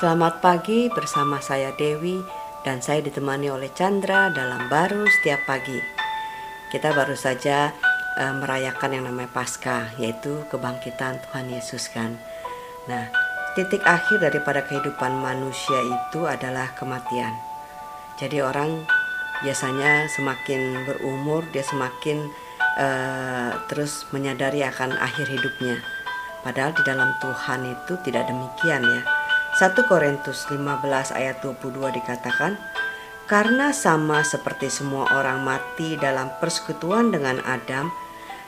Selamat pagi bersama saya Dewi dan saya ditemani oleh Chandra dalam baru setiap pagi. Kita baru saja uh, merayakan yang namanya Paskah yaitu kebangkitan Tuhan Yesus kan. Nah, titik akhir daripada kehidupan manusia itu adalah kematian. Jadi orang biasanya semakin berumur dia semakin uh, terus menyadari akan akhir hidupnya. Padahal di dalam Tuhan itu tidak demikian ya 1 Korintus 15 ayat 22 dikatakan, Karena sama seperti semua orang mati dalam persekutuan dengan Adam,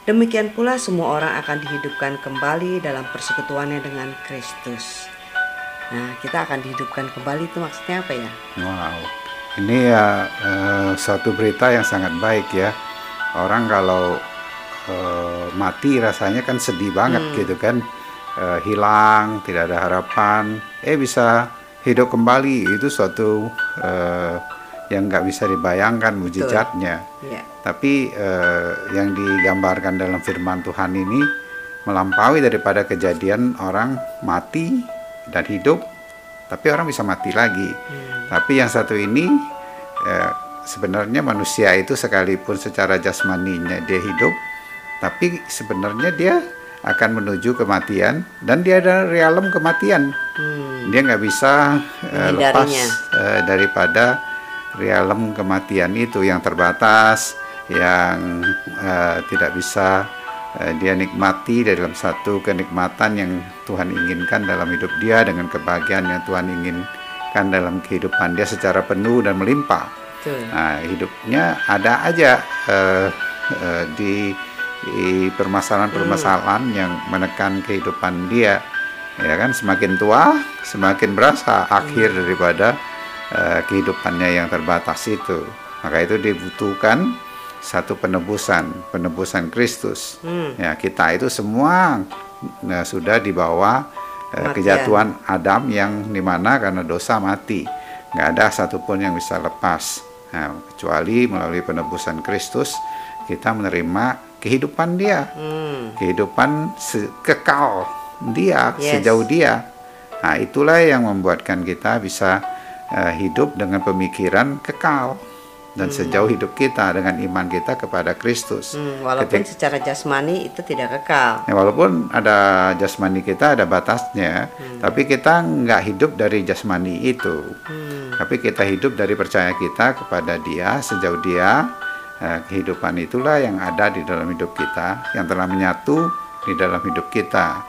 demikian pula semua orang akan dihidupkan kembali dalam persekutuannya dengan Kristus. Nah, kita akan dihidupkan kembali itu maksudnya apa ya? Wow, ini ya uh, suatu berita yang sangat baik ya. Orang kalau uh, mati rasanya kan sedih banget hmm. gitu kan uh, hilang, tidak ada harapan, eh bisa hidup kembali itu suatu uh, yang nggak bisa dibayangkan mujizatnya. Yeah. Tapi uh, yang digambarkan dalam Firman Tuhan ini melampaui daripada kejadian orang mati dan hidup, tapi orang bisa mati lagi. Hmm. Tapi yang satu ini uh, sebenarnya manusia itu sekalipun secara jasmaninya dia hidup, tapi sebenarnya dia akan menuju kematian dan dia ada realem kematian. Hmm. Dia nggak bisa uh, lepas uh, daripada realem kematian itu yang terbatas, yang uh, tidak bisa uh, dia nikmati dalam satu kenikmatan yang Tuhan inginkan dalam hidup dia dengan kebahagiaan yang Tuhan inginkan dalam kehidupan dia secara penuh dan melimpah. Nah, hidupnya ada aja uh, uh, di permasalahan-permasalahan hmm. yang menekan kehidupan dia ya kan semakin tua semakin berasa akhir hmm. daripada uh, kehidupannya yang terbatas itu maka itu dibutuhkan satu penebusan penebusan Kristus hmm. ya kita itu semua nah, sudah dibawa uh, kejatuhan Adam yang di mana karena dosa mati nggak ada satupun yang bisa lepas nah, kecuali melalui penebusan Kristus kita menerima kehidupan dia, hmm. kehidupan kekal dia yes. sejauh dia. Nah, itulah yang membuatkan kita bisa uh, hidup dengan pemikiran kekal dan hmm. sejauh hidup kita dengan iman kita kepada Kristus. Hmm, walaupun Ketik, secara jasmani itu tidak kekal. Ya, walaupun ada jasmani kita ada batasnya, hmm. tapi kita nggak hidup dari jasmani itu. Hmm. Tapi kita hidup dari percaya kita kepada Dia sejauh Dia kehidupan itulah yang ada di dalam hidup kita, yang telah menyatu di dalam hidup kita.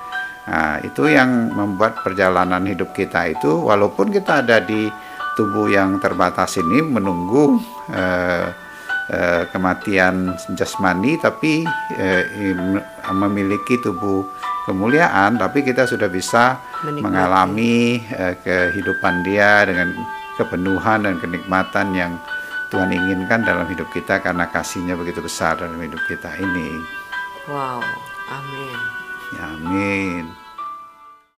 Nah, itu yang membuat perjalanan hidup kita itu, walaupun kita ada di tubuh yang terbatas ini menunggu eh, eh, kematian jasmani, tapi eh, memiliki tubuh kemuliaan, tapi kita sudah bisa Menikmati. mengalami eh, kehidupan dia dengan kepenuhan dan kenikmatan yang Tuhan inginkan dalam hidup kita karena kasihnya begitu besar dalam hidup kita ini. Wow, amin. Ya, amin.